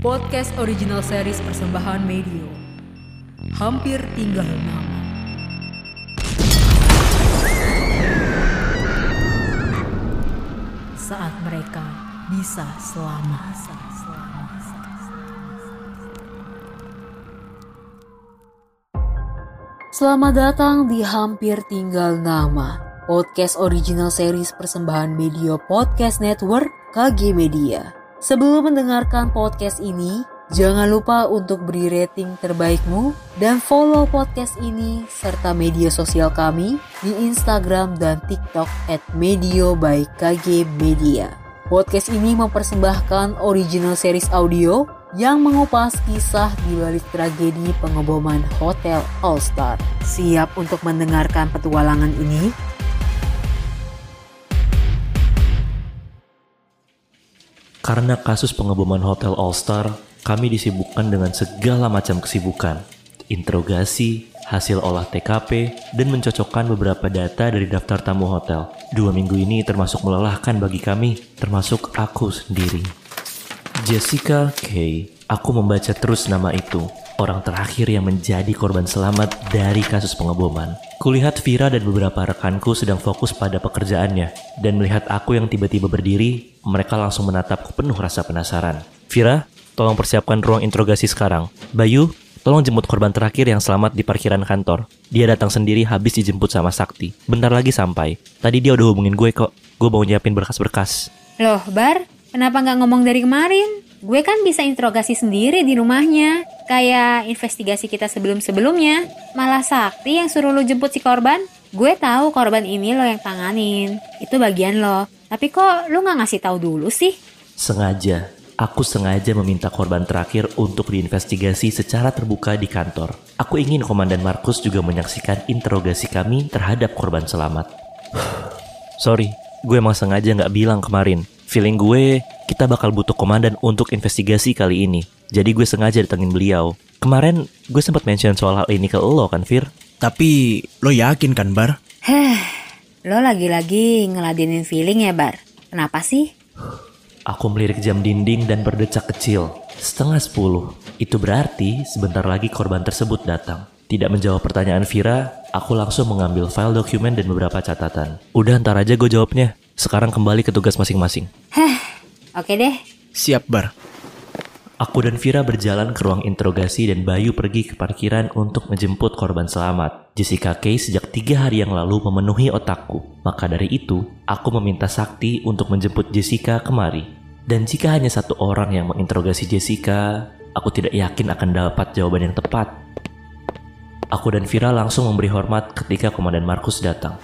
Podcast original series persembahan Medio. Hampir tinggal nama. Saat mereka bisa selamat. Selamat datang di Hampir Tinggal Nama, podcast original series persembahan Media Podcast Network KG Media. Sebelum mendengarkan podcast ini, jangan lupa untuk beri rating terbaikmu dan follow podcast ini serta media sosial kami di Instagram dan TikTok at Medio by KG Media. Podcast ini mempersembahkan original series audio yang mengupas kisah di balik tragedi pengeboman Hotel All Star. Siap untuk mendengarkan petualangan ini? Karena kasus pengeboman Hotel All Star, kami disibukkan dengan segala macam kesibukan. Interogasi, hasil olah TKP, dan mencocokkan beberapa data dari daftar tamu hotel. Dua minggu ini termasuk melelahkan bagi kami, termasuk aku sendiri. Jessica K. Aku membaca terus nama itu. Orang terakhir yang menjadi korban selamat dari kasus pengeboman. Kulihat Vira dan beberapa rekanku sedang fokus pada pekerjaannya. Dan melihat aku yang tiba-tiba berdiri, mereka langsung menatapku penuh rasa penasaran. Vira, tolong persiapkan ruang interogasi sekarang. Bayu, tolong jemput korban terakhir yang selamat di parkiran kantor. Dia datang sendiri habis dijemput sama Sakti. Bentar lagi sampai. Tadi dia udah hubungin gue kok. Gue mau nyiapin berkas-berkas. Loh, Bar, kenapa nggak ngomong dari kemarin? Gue kan bisa interogasi sendiri di rumahnya. Kayak investigasi kita sebelum-sebelumnya. Malah Sakti yang suruh lo jemput si korban. Gue tahu korban ini lo yang tanganin. Itu bagian lo. Tapi kok lo nggak ngasih tahu dulu sih? Sengaja. Aku sengaja meminta korban terakhir untuk diinvestigasi secara terbuka di kantor. Aku ingin Komandan Markus juga menyaksikan interogasi kami terhadap korban selamat. Sorry, gue emang sengaja nggak bilang kemarin. Feeling gue, kita bakal butuh komandan untuk investigasi kali ini. Jadi gue sengaja datengin beliau. Kemarin gue sempat mention soal hal ini ke lo kan, Fir? Tapi lo yakin kan, Bar? Heh, lo lagi-lagi ngeladenin feeling ya, Bar? Kenapa sih? Aku melirik jam dinding dan berdecak kecil. Setengah sepuluh. Itu berarti sebentar lagi korban tersebut datang. Tidak menjawab pertanyaan Vira, aku langsung mengambil file dokumen dan beberapa catatan. Udah ntar aja gue jawabnya. Sekarang kembali ke tugas masing-masing. Heh, oke deh. Siap, Bar. Aku dan Vira berjalan ke ruang interogasi dan Bayu pergi ke parkiran untuk menjemput korban selamat. Jessica Kay sejak tiga hari yang lalu memenuhi otakku. Maka dari itu, aku meminta Sakti untuk menjemput Jessica kemari. Dan jika hanya satu orang yang menginterogasi Jessica, aku tidak yakin akan dapat jawaban yang tepat. Aku dan Vira langsung memberi hormat ketika Komandan Markus datang.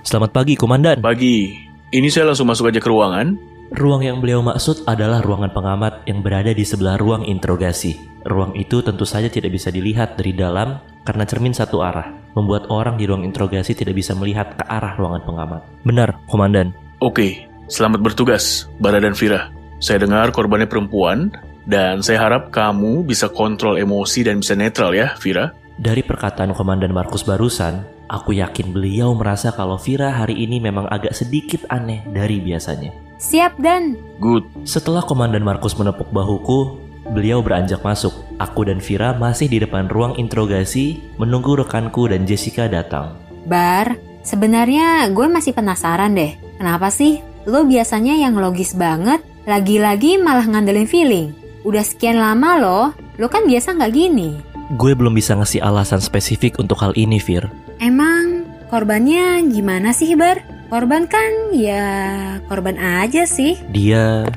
Selamat pagi, Komandan. Pagi. Ini saya langsung masuk aja ke ruangan. Ruang yang beliau maksud adalah ruangan pengamat yang berada di sebelah ruang interogasi. Ruang itu tentu saja tidak bisa dilihat dari dalam karena cermin satu arah, membuat orang di ruang interogasi tidak bisa melihat ke arah ruangan pengamat. Benar, Komandan. Oke, selamat bertugas, Bara dan Vira. Saya dengar korbannya perempuan, dan saya harap kamu bisa kontrol emosi dan bisa netral ya, Vira. Dari perkataan Komandan Markus barusan, aku yakin beliau merasa kalau Vira hari ini memang agak sedikit aneh dari biasanya. Siap, Dan. Good. Setelah Komandan Markus menepuk bahuku, beliau beranjak masuk. Aku dan Vira masih di depan ruang interogasi menunggu rekanku dan Jessica datang. Bar, sebenarnya gue masih penasaran deh. Kenapa sih lo biasanya yang logis banget, lagi-lagi malah ngandelin feeling? Udah sekian lama lo, lo kan biasa nggak gini. Gue belum bisa ngasih alasan spesifik untuk hal ini, Fir. Emang korbannya gimana sih, Bar? Korban kan ya korban aja sih. Dia...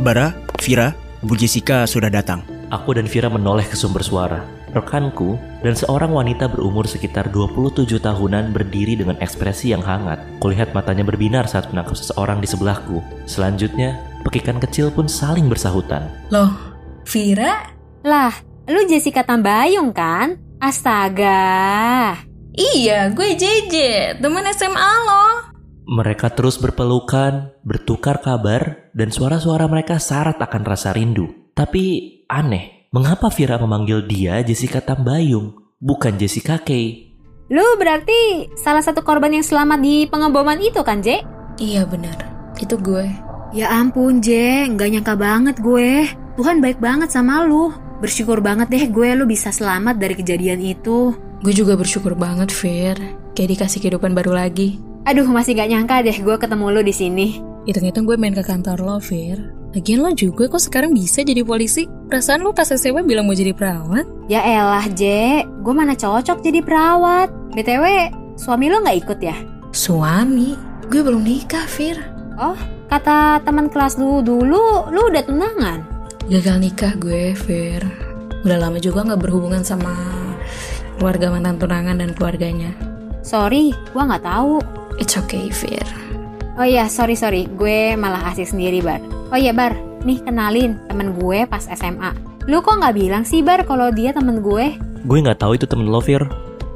Bara, Vira, Bu Jessica sudah datang. Aku dan Vira menoleh ke sumber suara. Rekanku dan seorang wanita berumur sekitar 27 tahunan berdiri dengan ekspresi yang hangat. Kulihat matanya berbinar saat menangkap seseorang di sebelahku. Selanjutnya, pekikan kecil pun saling bersahutan. Loh, Vira? Lah, lu Jessica Tambayung kan? Astaga. Iya, gue JJ, temen SMA lo. Mereka terus berpelukan, bertukar kabar, dan suara-suara mereka syarat akan rasa rindu. Tapi aneh, mengapa Vira memanggil dia Jessica Tambayung, bukan Jessica Kay? Lu berarti salah satu korban yang selamat di pengeboman itu kan, Je? Iya benar, itu gue. Ya ampun, Je, nggak nyangka banget gue. Tuhan baik banget sama lu. Bersyukur banget deh gue lu bisa selamat dari kejadian itu. Gue juga bersyukur banget, Fir. Kayak dikasih kehidupan baru lagi. Aduh, masih gak nyangka deh gue ketemu lu di sini. Hitung-hitung gue main ke kantor lo, Fir. Lagian lo juga kok sekarang bisa jadi polisi? Perasaan lo pas SMA bilang mau jadi perawat? Ya elah, Je. Gue mana cocok jadi perawat. BTW, suami lo gak ikut ya? Suami? Gue belum nikah, Fir. Oh, kata teman kelas lu dulu, lu udah tunangan. Gagal nikah gue, Fir. Udah lama juga gak berhubungan sama keluarga mantan tunangan dan keluarganya. Sorry, gue nggak tahu. It's okay, Fir. Oh iya, sorry sorry, gue malah asik sendiri Bar. Oh iya Bar, nih kenalin temen gue pas SMA. Lu kok nggak bilang sih Bar kalau dia temen gue? Gue nggak tahu itu temen lo, Fir.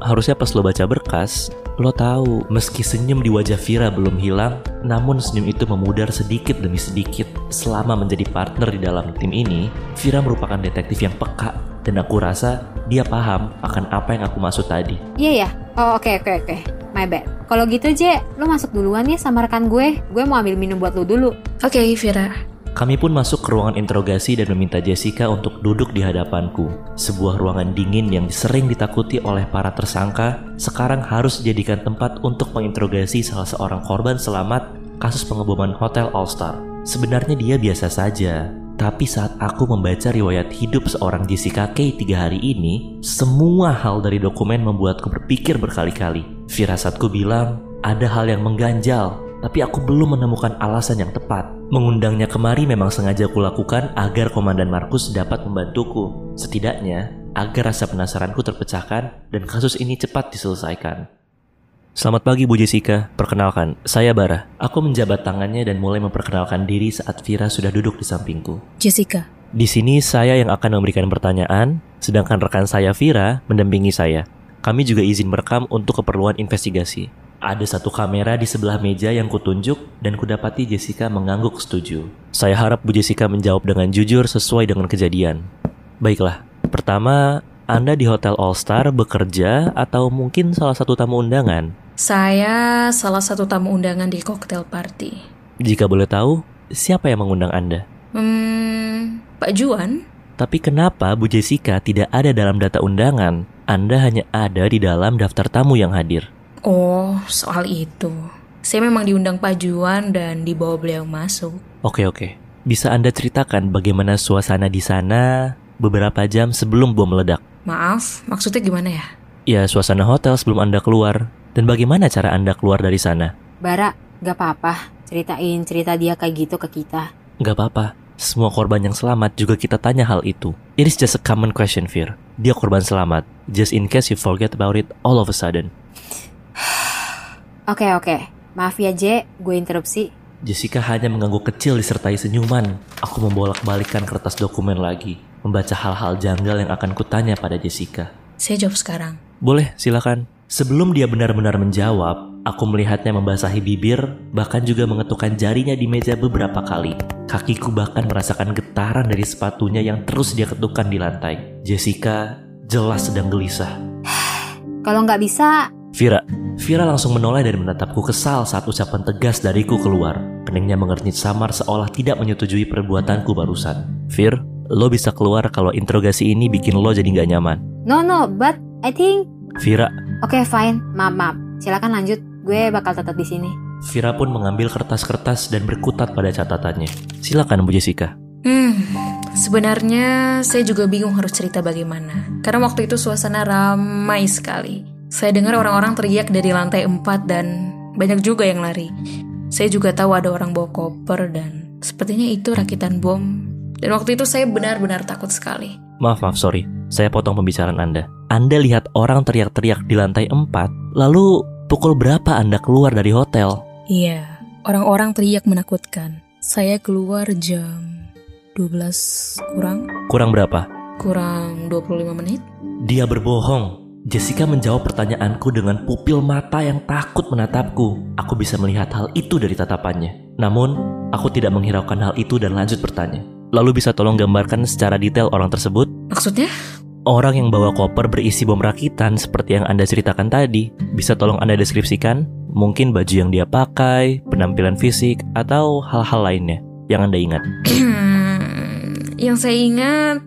Harusnya pas lo baca berkas, lo tahu meski senyum di wajah Vira belum hilang, namun senyum itu memudar sedikit demi sedikit. Selama menjadi partner di dalam tim ini, Vira merupakan detektif yang peka dan aku rasa dia paham akan apa yang aku maksud tadi. Iya ya. Oh oke oke oke. My bad. Kalau gitu Je, lu masuk duluan ya sama rekan gue. Gue mau ambil minum buat lu dulu. Oke, Fira. Kami pun masuk ke ruangan interogasi dan meminta Jessica untuk duduk di hadapanku. Sebuah ruangan dingin yang sering ditakuti oleh para tersangka, sekarang harus dijadikan tempat untuk menginterogasi salah seorang korban selamat kasus pengeboman Hotel All Star. Sebenarnya dia biasa saja, tapi saat aku membaca riwayat hidup seorang Jessica K tiga hari ini, semua hal dari dokumen membuatku berpikir berkali-kali. Firasatku bilang, ada hal yang mengganjal, tapi aku belum menemukan alasan yang tepat. Mengundangnya kemari memang sengaja kulakukan agar Komandan Markus dapat membantuku. Setidaknya, agar rasa penasaranku terpecahkan dan kasus ini cepat diselesaikan. Selamat pagi Bu Jessica, perkenalkan, saya Bara. Aku menjabat tangannya dan mulai memperkenalkan diri saat Vira sudah duduk di sampingku. Jessica. Di sini saya yang akan memberikan pertanyaan, sedangkan rekan saya Vira mendampingi saya. Kami juga izin merekam untuk keperluan investigasi. Ada satu kamera di sebelah meja yang kutunjuk dan kudapati Jessica mengangguk setuju. Saya harap Bu Jessica menjawab dengan jujur sesuai dengan kejadian. Baiklah, pertama, Anda di Hotel All Star bekerja atau mungkin salah satu tamu undangan? Saya salah satu tamu undangan di cocktail party. Jika boleh tahu, siapa yang mengundang Anda? Hmm, Pak Juan? Tapi kenapa Bu Jessica tidak ada dalam data undangan? Anda hanya ada di dalam daftar tamu yang hadir. Oh, soal itu. Saya memang diundang Pak Juan dan dibawa beliau masuk. Oke oke. Bisa Anda ceritakan bagaimana suasana di sana beberapa jam sebelum bom meledak? Maaf, maksudnya gimana ya? Ya, suasana hotel sebelum Anda keluar. Dan bagaimana cara Anda keluar dari sana? Bara, gak apa-apa. Ceritain cerita dia kayak gitu ke kita. Gak apa-apa. Semua korban yang selamat juga kita tanya hal itu. It is just a common question, Fir. Dia korban selamat. Just in case you forget about it all of a sudden. Oke oke. Maaf ya Je, gue interupsi. Jessica hanya mengangguk kecil disertai senyuman. Aku membolak-balikan kertas dokumen lagi. Membaca hal-hal janggal yang akan kutanya pada Jessica. Saya jawab sekarang. Boleh, silakan. Sebelum dia benar-benar menjawab, aku melihatnya membasahi bibir, bahkan juga mengetukkan jarinya di meja beberapa kali. Kakiku bahkan merasakan getaran dari sepatunya yang terus dia ketukkan di lantai. Jessica jelas sedang gelisah. Kalau nggak bisa, Vira, Vira langsung menoleh dan menatapku kesal saat ucapan tegas dariku keluar. Keningnya mengernyit samar seolah tidak menyetujui perbuatanku barusan. Vir, lo bisa keluar kalau interogasi ini bikin lo jadi nggak nyaman. no no, but I think Vira, Oke fine, maaf maaf. Silakan lanjut. Gue bakal tetap di sini. Vira pun mengambil kertas-kertas dan berkutat pada catatannya. Silakan Bu Jessica. Hmm, sebenarnya saya juga bingung harus cerita bagaimana. Karena waktu itu suasana ramai sekali. Saya dengar orang-orang teriak dari lantai 4 dan banyak juga yang lari. Saya juga tahu ada orang bawa koper dan sepertinya itu rakitan bom. Dan waktu itu saya benar-benar takut sekali. Maaf, maaf, sorry. Saya potong pembicaraan Anda. Anda lihat orang teriak-teriak di lantai 4, lalu pukul berapa Anda keluar dari hotel? Iya, orang-orang teriak menakutkan. Saya keluar jam 12 kurang, Kurang berapa? kurang 25 menit. Dia berbohong. Jessica menjawab pertanyaanku dengan pupil mata yang takut menatapku. Aku bisa melihat hal itu dari tatapannya. Namun, aku tidak menghiraukan hal itu dan lanjut bertanya. Lalu bisa tolong gambarkan secara detail orang tersebut? Maksudnya? Orang yang bawa koper berisi bom rakitan seperti yang Anda ceritakan tadi. Bisa tolong Anda deskripsikan? Mungkin baju yang dia pakai, penampilan fisik, atau hal-hal lainnya yang Anda ingat. yang saya ingat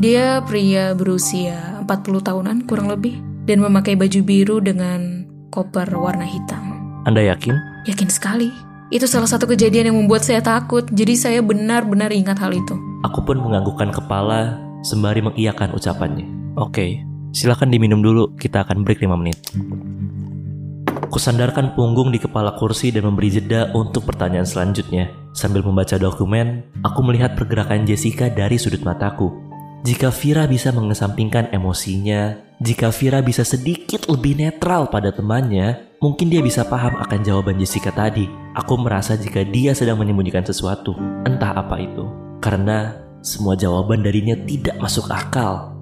dia pria berusia 40 tahunan kurang lebih dan memakai baju biru dengan koper warna hitam. Anda yakin? Yakin sekali. Itu salah satu kejadian yang membuat saya takut, jadi saya benar-benar ingat hal itu. Aku pun menganggukkan kepala sembari mengiyakan ucapannya. Oke, silakan diminum dulu, kita akan break 5 menit. Kusandarkan punggung di kepala kursi dan memberi jeda untuk pertanyaan selanjutnya. Sambil membaca dokumen, aku melihat pergerakan Jessica dari sudut mataku. Jika Vira bisa mengesampingkan emosinya, jika Vira bisa sedikit lebih netral pada temannya, mungkin dia bisa paham akan jawaban Jessica tadi. Aku merasa jika dia sedang menyembunyikan sesuatu, entah apa itu. Karena semua jawaban darinya tidak masuk akal.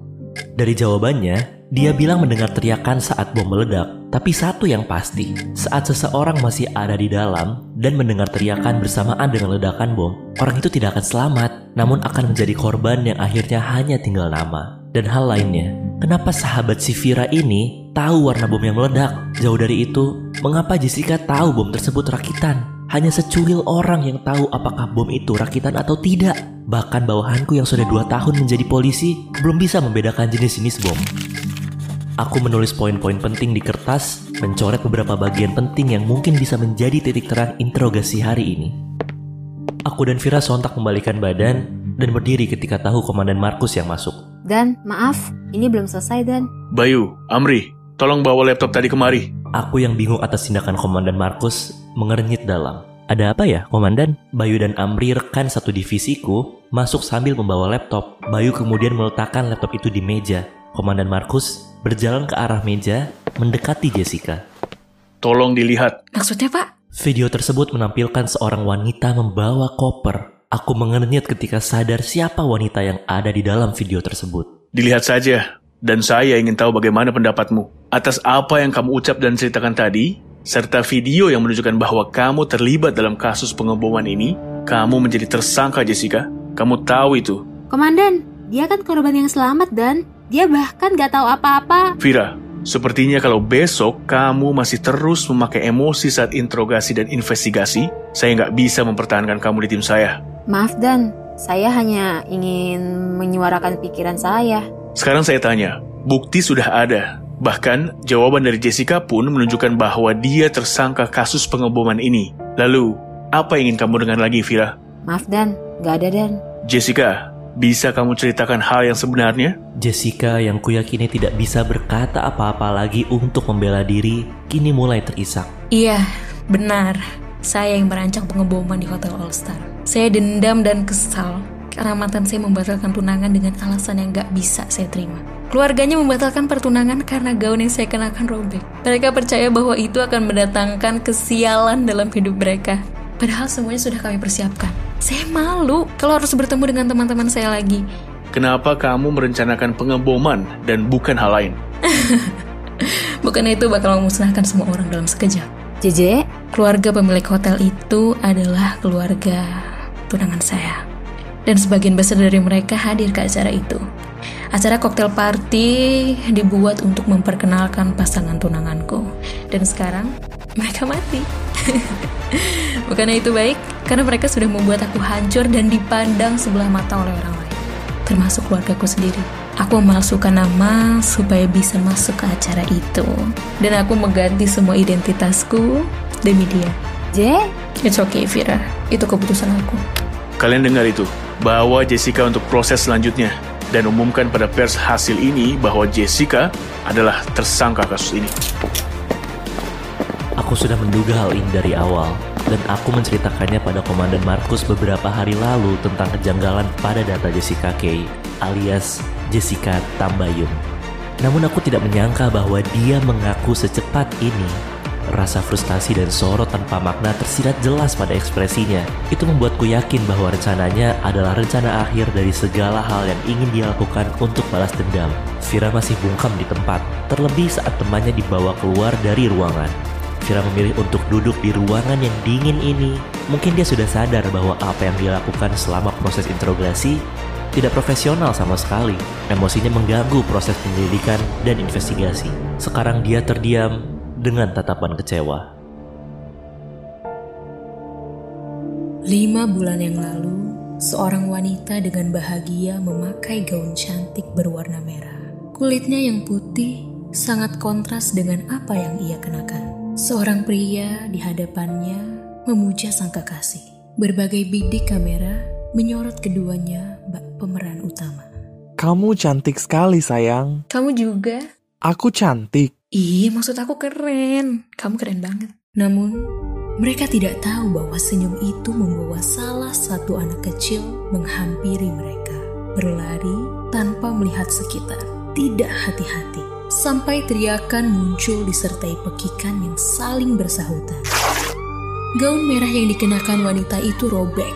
Dari jawabannya, dia bilang mendengar teriakan saat bom meledak. Tapi satu yang pasti, saat seseorang masih ada di dalam dan mendengar teriakan bersamaan dengan ledakan bom, orang itu tidak akan selamat, namun akan menjadi korban yang akhirnya hanya tinggal nama. Dan hal lainnya, kenapa sahabat si Vira ini tahu warna bom yang meledak? Jauh dari itu, mengapa Jessica tahu bom tersebut rakitan? Hanya secuil orang yang tahu apakah bom itu rakitan atau tidak. Bahkan bawahanku yang sudah dua tahun menjadi polisi belum bisa membedakan jenis-jenis bom. Aku menulis poin-poin penting di kertas, mencoret beberapa bagian penting yang mungkin bisa menjadi titik terang interogasi hari ini. Aku dan Vira sontak membalikan badan dan berdiri ketika tahu Komandan Markus yang masuk. Dan maaf, ini belum selesai Dan. Bayu, Amri, tolong bawa laptop tadi kemari. Aku yang bingung atas tindakan Komandan Markus mengernyit dalam. Ada apa ya, Komandan? Bayu dan Amri rekan satu divisiku masuk sambil membawa laptop. Bayu kemudian meletakkan laptop itu di meja. Komandan Markus berjalan ke arah meja mendekati Jessica. Tolong dilihat. Maksudnya pak? Video tersebut menampilkan seorang wanita membawa koper. Aku mengernyit ketika sadar siapa wanita yang ada di dalam video tersebut. Dilihat saja. Dan saya ingin tahu bagaimana pendapatmu. Atas apa yang kamu ucap dan ceritakan tadi, serta video yang menunjukkan bahwa kamu terlibat dalam kasus pengeboman ini, kamu menjadi tersangka Jessica. Kamu tahu itu. Komandan, dia kan korban yang selamat Dan. Dia bahkan gak tahu apa-apa. Vira, sepertinya kalau besok kamu masih terus memakai emosi saat interogasi dan investigasi, saya nggak bisa mempertahankan kamu di tim saya. Maaf Dan, saya hanya ingin menyuarakan pikiran saya. Sekarang saya tanya, bukti sudah ada. Bahkan, jawaban dari Jessica pun menunjukkan bahwa dia tersangka kasus pengeboman ini. Lalu, apa yang ingin kamu dengar lagi, Vira? Maaf Dan, gak ada Dan. Jessica, bisa kamu ceritakan hal yang sebenarnya? Jessica yang kuyakini tidak bisa berkata apa-apa lagi untuk membela diri, kini mulai terisak. Iya, benar. Saya yang merancang pengeboman di Hotel All Star. Saya dendam dan kesal karena mantan saya membatalkan tunangan dengan alasan yang gak bisa saya terima. Keluarganya membatalkan pertunangan karena gaun yang saya kenakan robek. Mereka percaya bahwa itu akan mendatangkan kesialan dalam hidup mereka. Padahal semuanya sudah kami persiapkan. Saya malu kalau harus bertemu dengan teman-teman saya lagi. Kenapa kamu merencanakan pengeboman dan bukan hal lain? Bukan itu bakal memusnahkan semua orang dalam sekejap. JJ, Keluarga pemilik hotel itu adalah keluarga tunangan saya. Dan sebagian besar dari mereka hadir ke acara itu. Acara koktail party dibuat untuk memperkenalkan pasangan tunanganku. Dan sekarang mereka mati. Bukannya itu baik? Karena mereka sudah membuat aku hancur dan dipandang sebelah mata oleh orang lain. Termasuk keluargaku sendiri. Aku memalsukan nama supaya bisa masuk ke acara itu. Dan aku mengganti semua identitasku demi dia. J, It's okay, Vira. Itu keputusan aku. Kalian dengar itu? Bawa Jessica untuk proses selanjutnya dan umumkan pada pers hasil ini bahwa Jessica adalah tersangka kasus ini. Aku sudah menduga hal ini dari awal, dan aku menceritakannya pada Komandan Markus beberapa hari lalu tentang kejanggalan pada data Jessica Kay, alias Jessica Tambayung. Namun aku tidak menyangka bahwa dia mengaku secepat ini. Rasa frustasi dan sorot tanpa makna tersirat jelas pada ekspresinya. Itu membuatku yakin bahwa rencananya adalah rencana akhir dari segala hal yang ingin dia lakukan untuk balas dendam. Vira masih bungkam di tempat, terlebih saat temannya dibawa keluar dari ruangan. Vira memilih untuk duduk di ruangan yang dingin ini. Mungkin dia sudah sadar bahwa apa yang dia lakukan selama proses interogasi tidak profesional sama sekali. Emosinya mengganggu proses penyelidikan dan investigasi. Sekarang dia terdiam dengan tatapan kecewa. Lima bulan yang lalu, Seorang wanita dengan bahagia memakai gaun cantik berwarna merah. Kulitnya yang putih sangat kontras dengan apa yang ia kenakan. Seorang pria di hadapannya memuja sang kekasih. Berbagai bidik kamera menyorot keduanya bak pemeran utama. Kamu cantik sekali, sayang. Kamu juga? Aku cantik. Ih, maksud aku keren. Kamu keren banget. Namun, mereka tidak tahu bahwa senyum itu membawa salah satu anak kecil menghampiri mereka. Berlari tanpa melihat sekitar. Tidak hati-hati. Sampai teriakan muncul disertai pekikan yang saling bersahutan. Gaun merah yang dikenakan wanita itu robek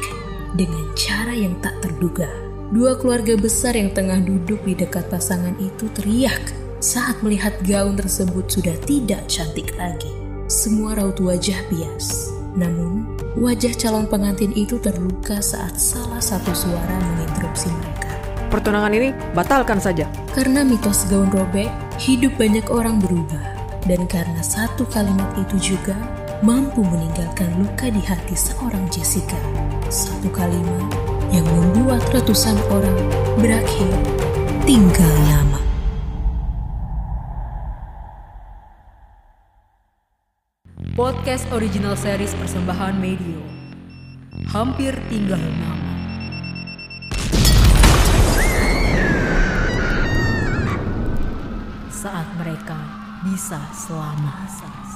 dengan cara yang tak terduga. Dua keluarga besar yang tengah duduk di dekat pasangan itu teriak saat melihat gaun tersebut sudah tidak cantik lagi. Semua raut wajah bias. Namun, wajah calon pengantin itu terluka saat salah satu suara menginterupsi mereka. Pertunangan ini batalkan saja. Karena mitos gaun robek, hidup banyak orang berubah. Dan karena satu kalimat itu juga mampu meninggalkan luka di hati seorang Jessica. Satu kalimat yang membuat ratusan orang berakhir tinggal lama. Podcast original series persembahan Medio. Hampir tinggal nama. Saat mereka bisa selamat.